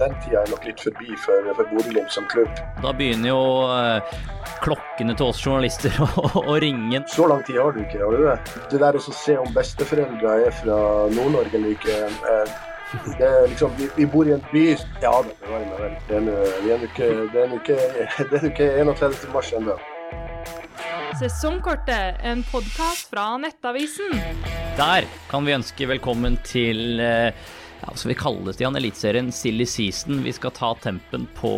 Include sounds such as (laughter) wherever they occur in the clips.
den tida er nok litt forbi for, for Bodø-Glimt som klubb. Da begynner jo eh, klokkene til oss journalister (laughs) å, å ringe. Så lang tid har du ikke, har du det? Det der å se om besteforeldre er fra Nord-Norge eller ikke eh, det er liksom, vi, vi, bor i en by Ja da, bevarer meg vel. Det er nå ikke, er ikke (laughs) 31. mars ennå. Sesongkortet, en podkast fra Nettavisen. Der kan vi ønske velkommen til eh, ja, skal vi kalle det, Stian? Eliteserien Silly Season. Vi skal ta tempen på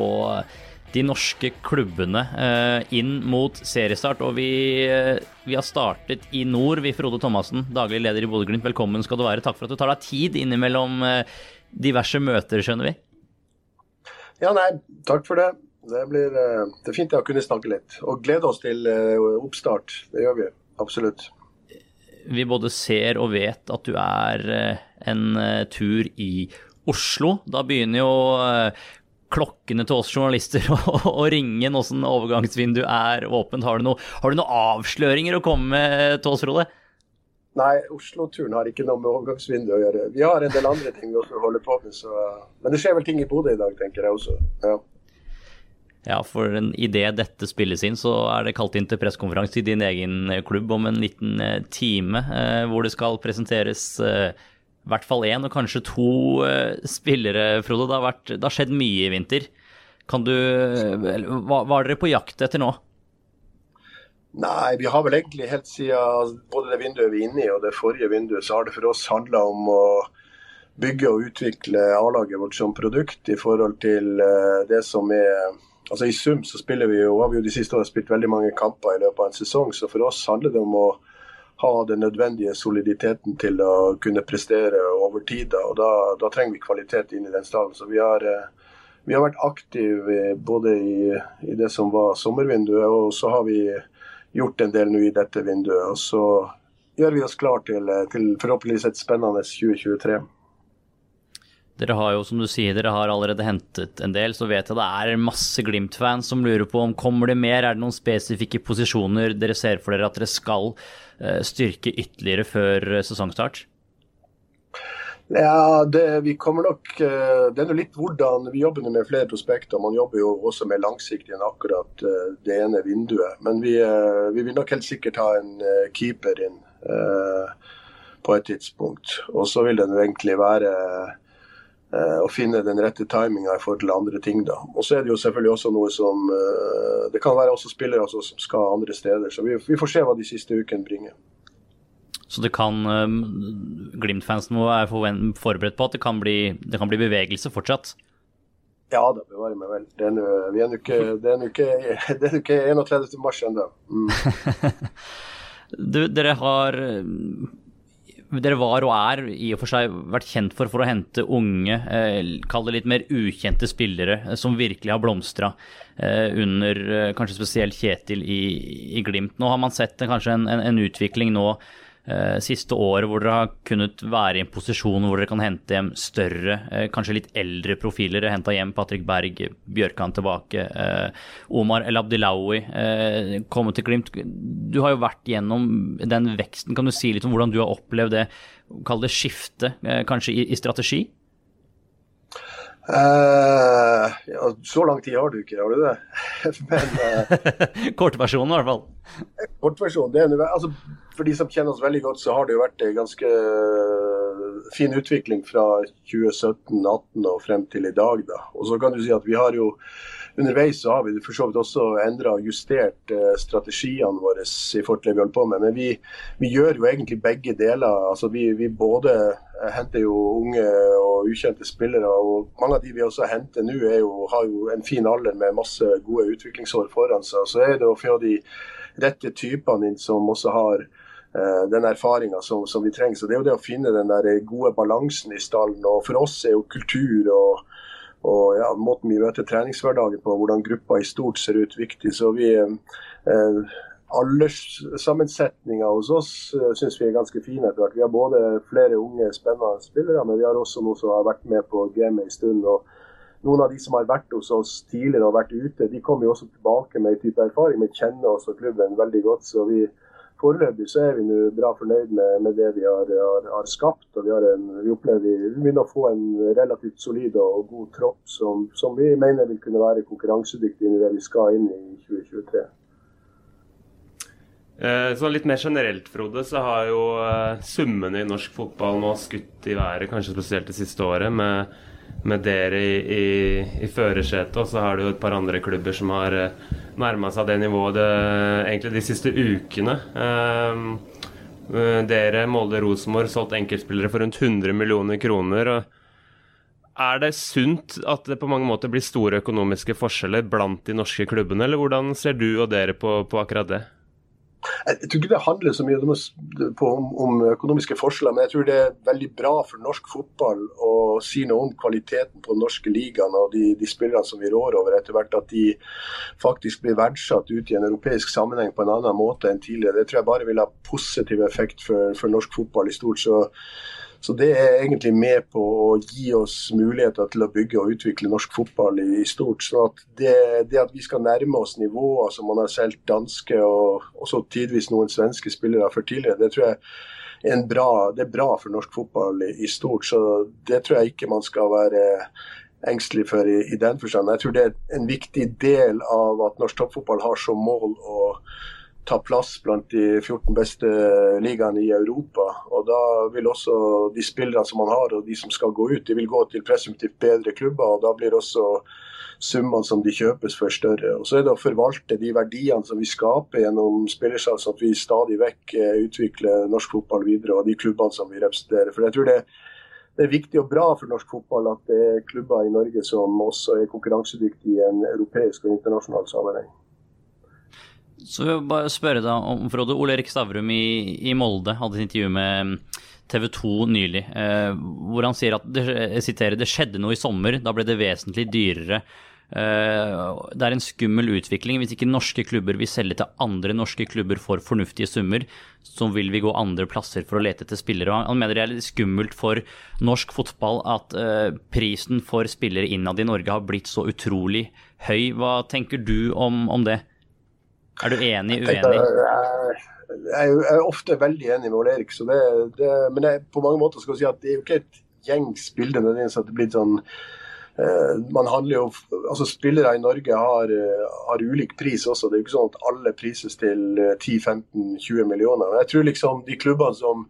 de norske klubbene eh, inn mot seriestart. Og vi, eh, vi, har startet i nord, vi Frode Thomassen, daglig leder i Bodø-Glimt. Velkommen skal du være. Takk for at du tar deg tid innimellom diverse møter, skjønner vi. Ja, nei, takk for det. Det, blir, det er fint å kunne snakke litt. Og glede oss til oppstart. Det gjør vi absolutt. Vi både ser og vet at du er en tur i Oslo. Da begynner jo klokkene til oss journalister (laughs) å ringe nå som overgangsvinduet er åpent. Har du, noe, har du noen avsløringer å komme med til oss, Frode? Nei, Oslo-turen har ikke noe med overgangsvinduet å gjøre. Vi har en del andre ting vi også holder på med. Så... Men det skjer vel ting i Bodø i dag, tenker jeg også. Ja. Ja, for idet dette spilles inn, så er det kalt inn til pressekonferanse i din egen klubb om en liten time, eh, hvor det skal presenteres eh, i hvert fall én og kanskje to uh, spillere, Frode. Det har, vært, det har, skjedd mye i vinter. Kan du Hva var dere på jakt etter nå? Nei, vi har vel egentlig helt siden både det vinduet vi er inne i og det forrige vinduet, så har det for oss handla om å bygge og utvikle A-laget vårt som produkt i forhold til uh, det som er Altså I sum så spiller vi jo, har vi jo de siste årene spilt veldig mange kamper i løpet av en sesong, så for oss handler det om å ha den nødvendige soliditeten til å kunne prestere over tid. Og da, da trenger vi kvalitet inn i den stallen. Så vi har, eh, vi har vært aktive både i, i, det som var sommervinduet, og så har vi gjort en del nå i dette vinduet. Og så gjør vi oss klar til, til forhåpentligvis et spennende 2023. Dere har jo, som du sier, dere har allerede hentet en del. Så vet jeg det er masse Glimt-fans som lurer på om kommer det mer. Er det noen spesifikke posisjoner dere ser for dere at dere skal eh, styrke ytterligere før eh, sesongstart? Ja, det, vi kommer nok, eh, det er litt hvordan Vi jobber med flere prospekter. Man jobber jo også mer langsiktig enn akkurat det ene vinduet. Men vi, vi vil nok helt sikkert ha en keeper inn på et tidspunkt. Og så vil det egentlig være å eh, finne den rette timinga i forhold til andre ting. da. Og så er det jo selvfølgelig også noe som eh, Det kan være også spillere altså, som skal andre steder. Så vi, vi, får se hva de siste ukene bringer. Så det kan um, Glimt-fansen må være forberedt på at det kan, bli, det kan bli bevegelse fortsatt? Ja da, bevare meg vel. Det er nå ikke, (laughs) ikke 31. mars ennå. Mm. (laughs) dere har dere var og er i og for seg vært kjent for for å hente unge, eh, kall det litt mer ukjente spillere eh, som virkelig har blomstra eh, under kanskje spesielt Kjetil i, i, Glimt. Nå har man sett kanskje en, en, en utvikling nå siste året hvor dere har kunnet være i en posisjon hvor dere kan hente hjem større, eh, kanskje litt eldre profiler. Dere henta hjem Patrick Berg, Bjørkan tilbake, eh, Omar El Abdilawi eh, kommet til Glimt. Du har jo vært gjennom den veksten. Kan du si litt om hvordan du har opplevd det, kall det skifte, eh, kanskje i, i strategi? Uh, ja, så lang tid har du ikke, har du det? (laughs) Men, uh, (laughs) Kortversjonen i hvert fall. Kortversjonen, det er, altså, For de som kjenner oss veldig godt, så har det jo vært en ganske fin utvikling fra 2017-2018 og frem til i dag. Da. Og så kan du si at vi har jo underveis så har vi for så vidt også endra og justert eh, strategiene våre i forhold til det vi holder på med. Men vi, vi gjør jo egentlig begge deler. Altså vi, vi, både eh, henter jo unge og ukjente spillere. og Mange av de vi også henter nå, har jo en fin alder med masse gode utviklingsår foran seg. Så er det å få de rette typene inn som også har eh, den erfaringa som, som, vi trenger. Så Det er jo det å finne den der gode balansen i stallen. og For oss er jo kultur og og ja, måten vi møter treningshverdagen på, hvordan gruppa i stort ser ut, viktig. Så vi eh, Alderssammensetninga hos oss eh, syns vi er ganske fin etter. Vi har både flere unge, spennende spillere, men vi har også noen som har vært med på gamet en stund. og noen av de som har vært hos oss tidligere og vært ute, de kommer jo også tilbake med en type erfaring, men kjenner også klubben veldig godt. Så vi foreløpig så er vi nå bra fornøyd med, med det vi har, har, har skapt. og Vi, en, vi opplever vi begynner å få en relativt solid og god tropp som, som, vi mener vil kunne være konkurransedyktig i det vi skal inn i 2023. Sånn litt mer generelt, Frode, så har jo eh, summene i norsk fotball nå skutt i været, kanskje spesielt det siste året, med, med dere i, i, i førersetet. Og så har du jo et par andre klubber som har nærma seg det nivået det, egentlig de siste ukene. Ehm, eh, dere, Molde Rosenborg, solgt enkeltspillere for rundt 100 millioner kroner. Er det sunt at det på mange måter blir store økonomiske forskjeller blant de norske klubbene, eller hvordan ser du og dere på, på akkurat det? Jeg tror ikke det handler så mye om, om, økonomiske forskjeller, men jeg tror det er veldig bra for norsk fotball å si noe om kvaliteten på den norske ligaen og de, de spillerne som vi rår over, etter hvert at de faktisk blir verdsatt ut i en europeisk sammenheng på en annen måte enn tidligere. Det tror jeg bare vil ha positiv effekt for, for norsk fotball i stort. så så det er egentlig med på å gi oss muligheter til å bygge og utvikle norsk fotball i, stort. Så at det, det, at vi skal nærme oss nivåer som man har solgt danske og også tidvis noen svenske spillere for tidligere, det tror jeg er, bra, det er bra for norsk fotball i, i, stort. Så det tror jeg ikke man skal være engstelig for i, i den forstand. Jeg tror det er en viktig del av at norsk toppfotball har som mål å ta plass blant de 14 beste ligaene i Europa. Og Da vil også de spillerne som man har og de som skal gå ut, de vil gå til presumptivt bedre klubber. og Da blir også summene som de kjøpes for større. Og Så er det å forvalte de verdiene som vi skaper gjennom spillersalg, sånn at vi stadig vekk eh, utvikler norsk fotball videre og de klubbene som vi representerer. For jeg tror det det er viktig og bra for norsk fotball at det er klubber i Norge som også er konkurransedyktige i en europeisk og internasjonal sammenheng. Så vil jeg bare spørre deg om, Frode. Ole Erik Stavrum i, i, Molde hadde et intervju med TV 2 nylig, eh, hvor han sier at det, jeg siterer, det skjedde noe i sommer. Da ble det vesentlig dyrere. Eh, det er en skummel utvikling. Hvis ikke norske klubber vil selge til andre norske klubber for fornuftige summer, så vil vi gå andre plasser for å lete etter spillere. Han mener det er litt skummelt for norsk fotball at eh, prisen for spillere innad i Norge har blitt så utrolig høy. Hva tenker du om, om det? Er du enig, uenig? Jeg, jeg er ofte veldig enig med Ole Erik. Det, det, men jeg, på mange måter skal jeg si at det er jo ikke et gjengs bilde at det blir sånn uh, man handler jo, altså Spillere i Norge har, uh, har, ulik pris også. Det er jo ikke sånn at alle prises til 10-15-20 eh, millioner. Men jeg tror liksom de klubbene som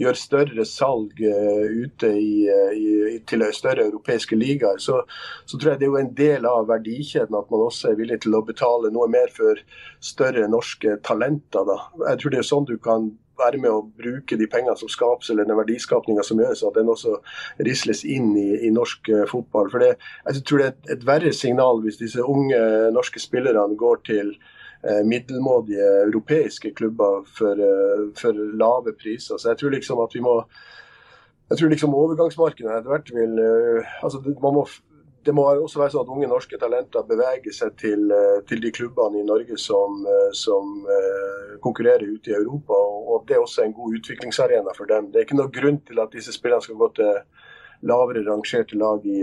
gjør større salg uh, ute i, uh, i, til større europeiske ligaer, så, så, tror jeg det er jo en del av verdikjeden at man også er villig til å betale noe mer for større norske talenter. Da. Jeg tror det er sånn du kan være med å bruke de pengene som skapes, eller den verdiskapninga som gjøres, at den også risles inn i, i norsk uh, fotball. For det, Jeg tror det er et, et verre signal hvis disse unge norske spillerne går til Eh, middelmådige europeiske klubber for, eh, for, lave priser. Så jeg tror liksom at vi må jeg tror liksom overgangsmarkedet etter hvert vil eh, altså må, Det må også være sånn at unge norske talenter beveger seg til, til de klubbene i Norge som, som konkurrerer ute i Europa. og Det er også en god utviklingsarena for dem. Det er ikke noe grunn til at disse spillerne skal gå til lavere rangerte lag i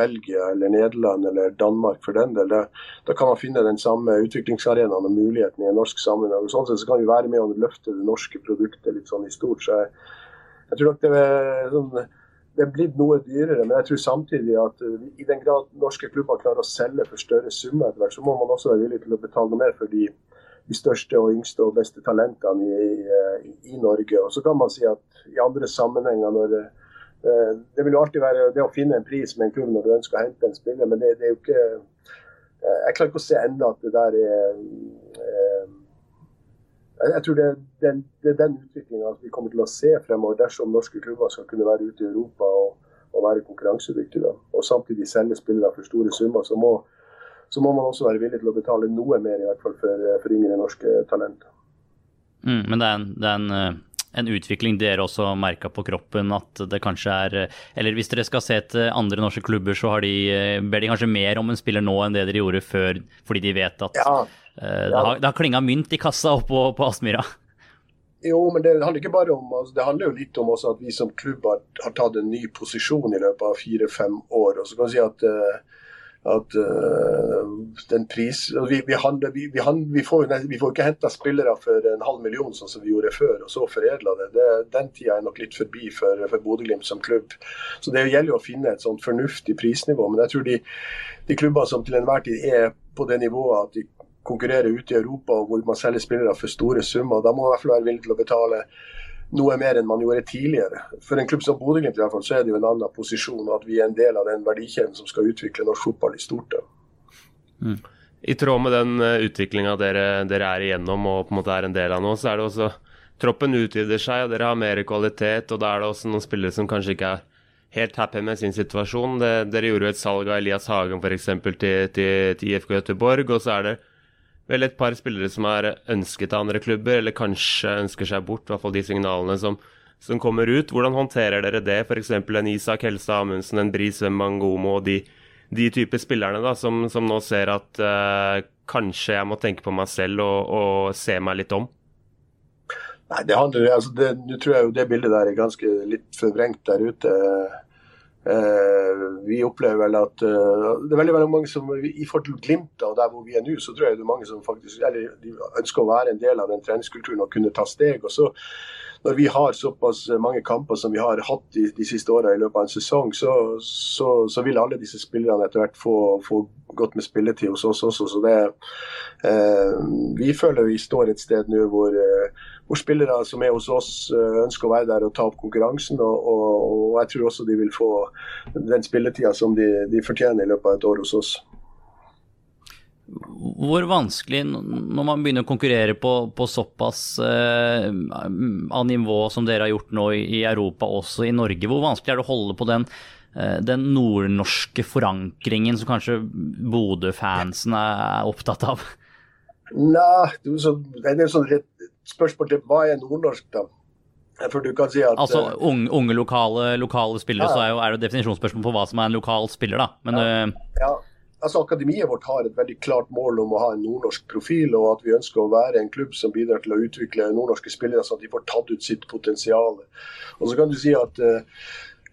Belgia eller Nederland eller Danmark for den del. Da, da kan man finne den samme utviklingsarenaen og muligheten i en norsk sammenheng. og Sånn sett så kan vi være med å løfte det norske produktet litt sånn i stort. Så jeg, jeg tror nok det er, sånn, det er blitt noe dyrere, men jeg tror samtidig at uh, i den grad norske klubber klarer å selge for større summer etter hvert, så må man også være villig til å betale mer for de, de største og yngste og beste talentene i, i, i, Norge. Og så kan man si at i andre sammenhenger, når Eh, det vil jo alltid være det å finne en pris med en klubb når du ønsker å hente en spiller, men det, det er jo ikke eh, Jeg klarer ikke å se ennå at det der er eh, Jeg tror det, det, det er den utviklinga vi kommer til å se fremover dersom norske klubber skal kunne være ute i Europa og, og være konkurransedyktige. Og samtidig selge spillere for store summer, så må, så må man også være villig til å betale noe mer i hvert fall for, for yngre norske talenter. Mm, men det er en, det er en en utvikling dere også merka på kroppen at det kanskje er Eller hvis dere skal se til andre norske klubber, så har de, ber de kanskje mer om en spiller nå enn det dere gjorde før, fordi de vet at ja. uh, det har, det har klinga mynt i kassa oppå på Aspmyra? Jo, men det handler ikke bare om altså, Det handler jo litt om også at vi som klubb har, har tatt en ny posisjon i løpet av fire-fem år. og så kan vi si at uh, at uh, den pris vi, vi, handler, vi, vi, får, vi får ikke henta spillere for en halv million, sånn som vi gjorde før, og så foredla det. det. Den tida er nok litt forbi for, for Bodø-Glimt som klubb. Så Det gjelder jo å finne et sånt fornuftig prisnivå. Men jeg tror de, de klubbene som til enhver tid er på det nivået at de konkurrerer ute i Europa, og hvor man selger spillere for store summer, da må man i hvert fall være villig til å betale noe mer enn man gjorde tidligere. For en klubb som Bodø-Glimt er det jo en annen posisjon, og at vi er en del av den verdikjeden som skal utvikle norsk fotball i stort. Mm. I tråd med den uh, utviklinga dere, dere, er igjennom og på en måte er en del av nå, så er det også Troppen utvider seg, og dere har mer kvalitet, og da er det også noen spillere som kanskje ikke er helt happy med sin situasjon. Det, dere gjorde jo et salg av Elias Hagen f.eks. Til, til, til IFK Göteborg, og så er det vel et par spillere som er ønsket av andre klubber, eller kanskje ønsker seg bort, i hvert fall de signalene som, som kommer ut. Hvordan håndterer dere det, f.eks. en Isak Helstad Amundsen, en Bris Wembangomo og de, de type spillerne da, som, som nå ser at uh, kanskje jeg må tenke på meg selv og, og se meg litt om? Nei, det handler, altså det, Nå tror jeg jo det bildet der er ganske litt forvrengt der ute. Uh, vi opplever vel at uh, det er veldig, veldig mange som i forhold til Glimt og der hvor vi er nå, så tror jeg det er mange som faktisk eller, ønsker å være en del av den treningskulturen og kunne ta steg. og så når vi har såpass mange kamper som vi har hatt de, de siste årene i løpet av en sesong, så, så, så, vil alle disse spillerne etter hvert få, få godt med spilletid hos oss også. Så det, eh, vi føler vi står et sted nå hvor hvor spillere som er hos oss eh, ønsker å være der og ta opp konkurransen. Og, og, og jeg tror også de vil få den spilletida som de, de, fortjener i løpet av et år hos oss. Hvor vanskelig, når man begynner å konkurrere på, på såpass eh, av nivå som dere har gjort nå i, Europa, også i Norge, hvor vanskelig er det å holde på den, eh, den nordnorske forankringen som kanskje Bodø-fansen er opptatt av? Nei, det er sånn rett spørsmål til hva er nordnorsk, da? For du kan si at Altså eh, unge, unge lokale, lokale, spillere, ja. så er, jo, er det definisjonsspørsmål på hva som er en lokal spiller, da. Men, ja. Uh... ja. Altså, Akademiet vårt har et veldig klart mål om å ha en nordnorsk profil, og at vi ønsker å være en klubb som bidrar til å utvikle nordnorske spillere, sånn at de får tatt ut sitt potensial. Og så kan du si at uh,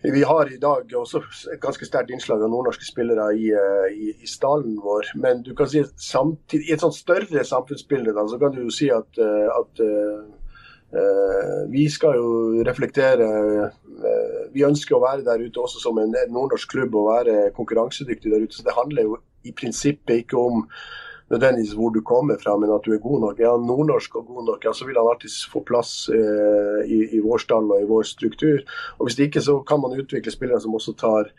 vi har i dag også et ganske sterkt innslag av nordnorske spillere i, eh, i, i, stallen vår. Men du kan si samtidig, i et sånt større samfunnsbilde da, så kan du jo si at, eh, at uh, vi skal jo reflektere uh, Vi ønsker å være der ute også som en, nordnorsk klubb og være konkurransedyktig der ute. Så det handler jo i prinsippet ikke om nødvendigvis hvor du kommer fra, men at du er god nok. Er han nordnorsk og god nok, ja, så vil han alltid få plass eh, i, i, vår stall og i vår struktur. Og Hvis det ikke så kan man utvikle spillere som også tar,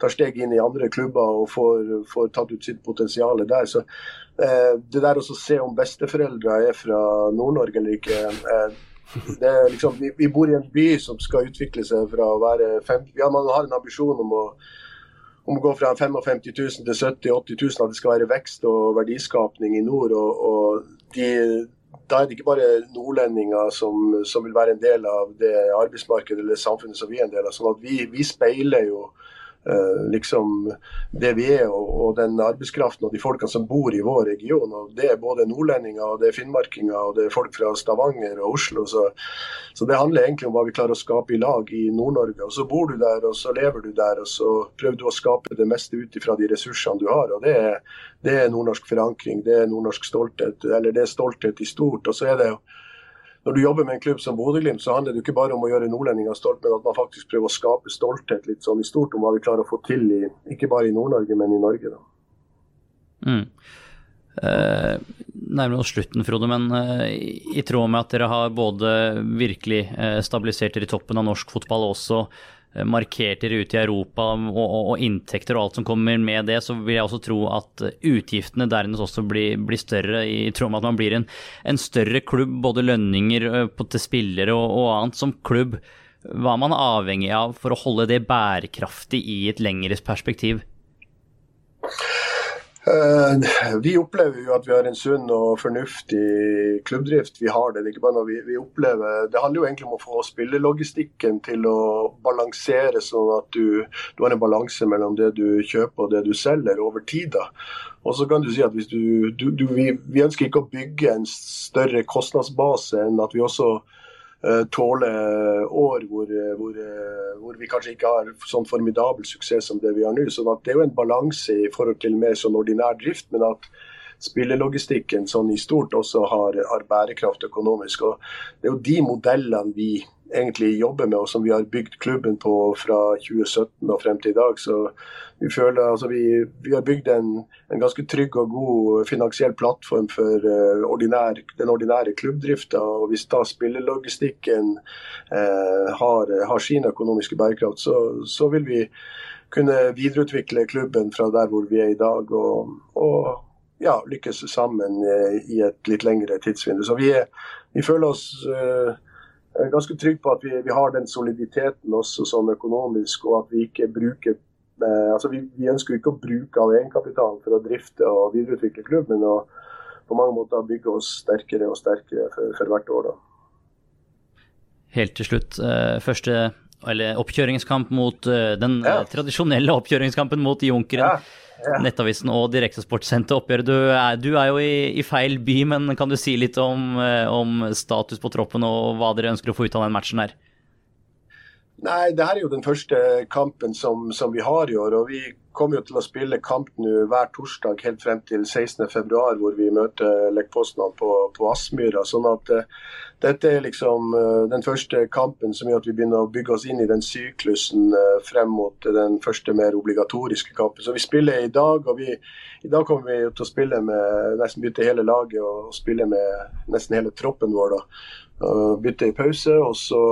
tar steg inn i andre klubber og får, får tatt ut sitt potensial der. Så eh, Det der å se om besteforeldre er fra Nord-Norge eller ikke eh, liksom, vi, vi, bor i en by som skal utvikle seg fra å være fem, ja, Man har en ambisjon om å om å gå fra 55 000 til 70 000-80 000, at det skal være vekst og verdiskapning i nord. og, og de, Da er det ikke bare nordlendinger som, som, vil være en del av det arbeidsmarkedet eller samfunnet som vi er en del av. sånn at Vi, vi speiler jo liksom det vi er, og, og, den arbeidskraften og de folkene som bor i vår region. og Det er både nordlendinger, og det er finnmarkinger og det er folk fra Stavanger og Oslo. Så, så det handler egentlig om hva vi klarer å skape i lag i Nord-Norge. og Så bor du der, og så lever du der, og så prøver du å skape det meste ut ifra de ressursene du har. og Det er, det er nordnorsk forankring, det er nordnorsk stolthet, eller det er stolthet i stort. og så er det jo når du jobber med en klubb som Bodø-Glimt, så handler det ikke bare om å gjøre nordlendinger stolt, men at man faktisk prøver å skape stolthet litt sånn i stort om hva vi klarer å få til, i, ikke bare i Nord-Norge, men i Norge. da. Mm. Eh, nærmer oss slutten, Frode, men eh, i tråd med at dere har både virkelig eh, stabilisert dere i toppen av norsk fotball og også Eh, markert dere ute i Europa og, og, og, inntekter og alt som kommer med det, så vil jeg også tro at utgiftene dernest også blir, blir større, i tråd med at man blir en, en større klubb, både lønninger eh, på, til spillere og, og, annet som klubb. Hva er man avhengig av for å holde det bærekraftig i et lengre perspektiv? Uh, vi opplever jo at vi har en sunn og fornuftig klubbdrift. Vi har det. Det, vi, vi opplever. det handler jo egentlig om å få spillelogistikken til å balansere, sånn at du, du, har en balanse mellom det du kjøper og det du selger over tid. Og så kan du si at du, du vi, vi, ønsker ikke å bygge en større kostnadsbase enn at vi også tåle år hvor, hvor, hvor, vi kanskje ikke har sånn formidabel suksess som det vi har nå. Så det er jo en balanse i forhold til mer sånn ordinær drift, men at spillelogistikken sånn i stort også har, har bærekraft økonomisk. og Det er jo de modellene vi egentlig jobber med, og som vi har bygd klubben på fra 2017 og frem til i dag. Så vi føler altså vi, vi har bygd en, en, ganske trygg og god finansiell plattform for uh, ordinær, den ordinære klubbdrifta. Og hvis da spillelogistikken uh, har, har, sin økonomiske bærekraft, så, så, vil vi kunne videreutvikle klubben fra der hvor vi er i dag. og, og ja, lykkes sammen uh, i et litt lengre tidsvindu. Så vi, vi føler oss jeg er ganske trygg på at vi, vi, har den soliditeten også sånn økonomisk, og at vi ikke bruker eh, altså vi, vi, ønsker ikke å bruke av egenkapitalen for å drifte og videreutvikle klubben, men på mange måter bygge oss sterkere og sterkere for, for hvert år. da. Helt til slutt, eh, første eller oppkjøringskamp mot eh, den ja. tradisjonelle oppkjøringskampen mot Junkeren. Ja. Nettavisen og Direktesportsenter oppgjør. Du, du, er jo i, i, feil by, men kan du si litt om, eh, om, status på troppen og hva dere ønsker å få ut av den matchen her? Nei, det her er jo den første kampen som, som vi har i år. og Vi kommer jo til å spille kamp nå hver torsdag helt frem til 16.2, hvor vi møter Lech på, på Aspmyra. Sånn at uh, dette er liksom uh, den første kampen som gjør at vi begynner å bygge oss inn i den syklusen uh, frem mot den første mer obligatoriske kampen. Så vi spiller i dag, og vi, i dag kommer vi til å spille med nesten bytte hele laget og spille med nesten hele troppen vår. da. Bytte i pause, og så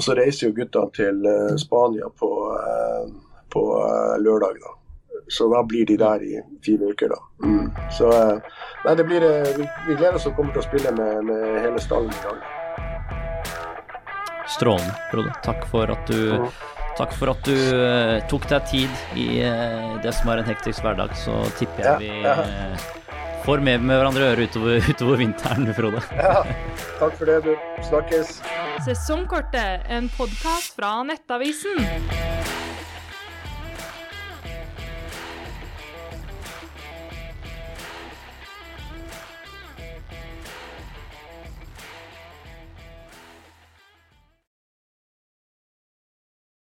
og så reiser jo guttene til uh, Spania på, uh, på uh, lørdag. da. Så da blir de der i fire uker, da. Mm. Så nei, det blir, vi, vi, gleder oss og kommer til å spille med, med hele stallen i dag. Strålende, Frode. Takk for at du mm. Takk for at du tok deg tid i det som er en hektisk hverdag. Så tipper jeg vi ja, ja får mer med hverandre å gjøre utover, utover vinteren, Frode. Ja, takk for det, du. Snakkes. Sesongkortet, en podkast fra Nettavisen.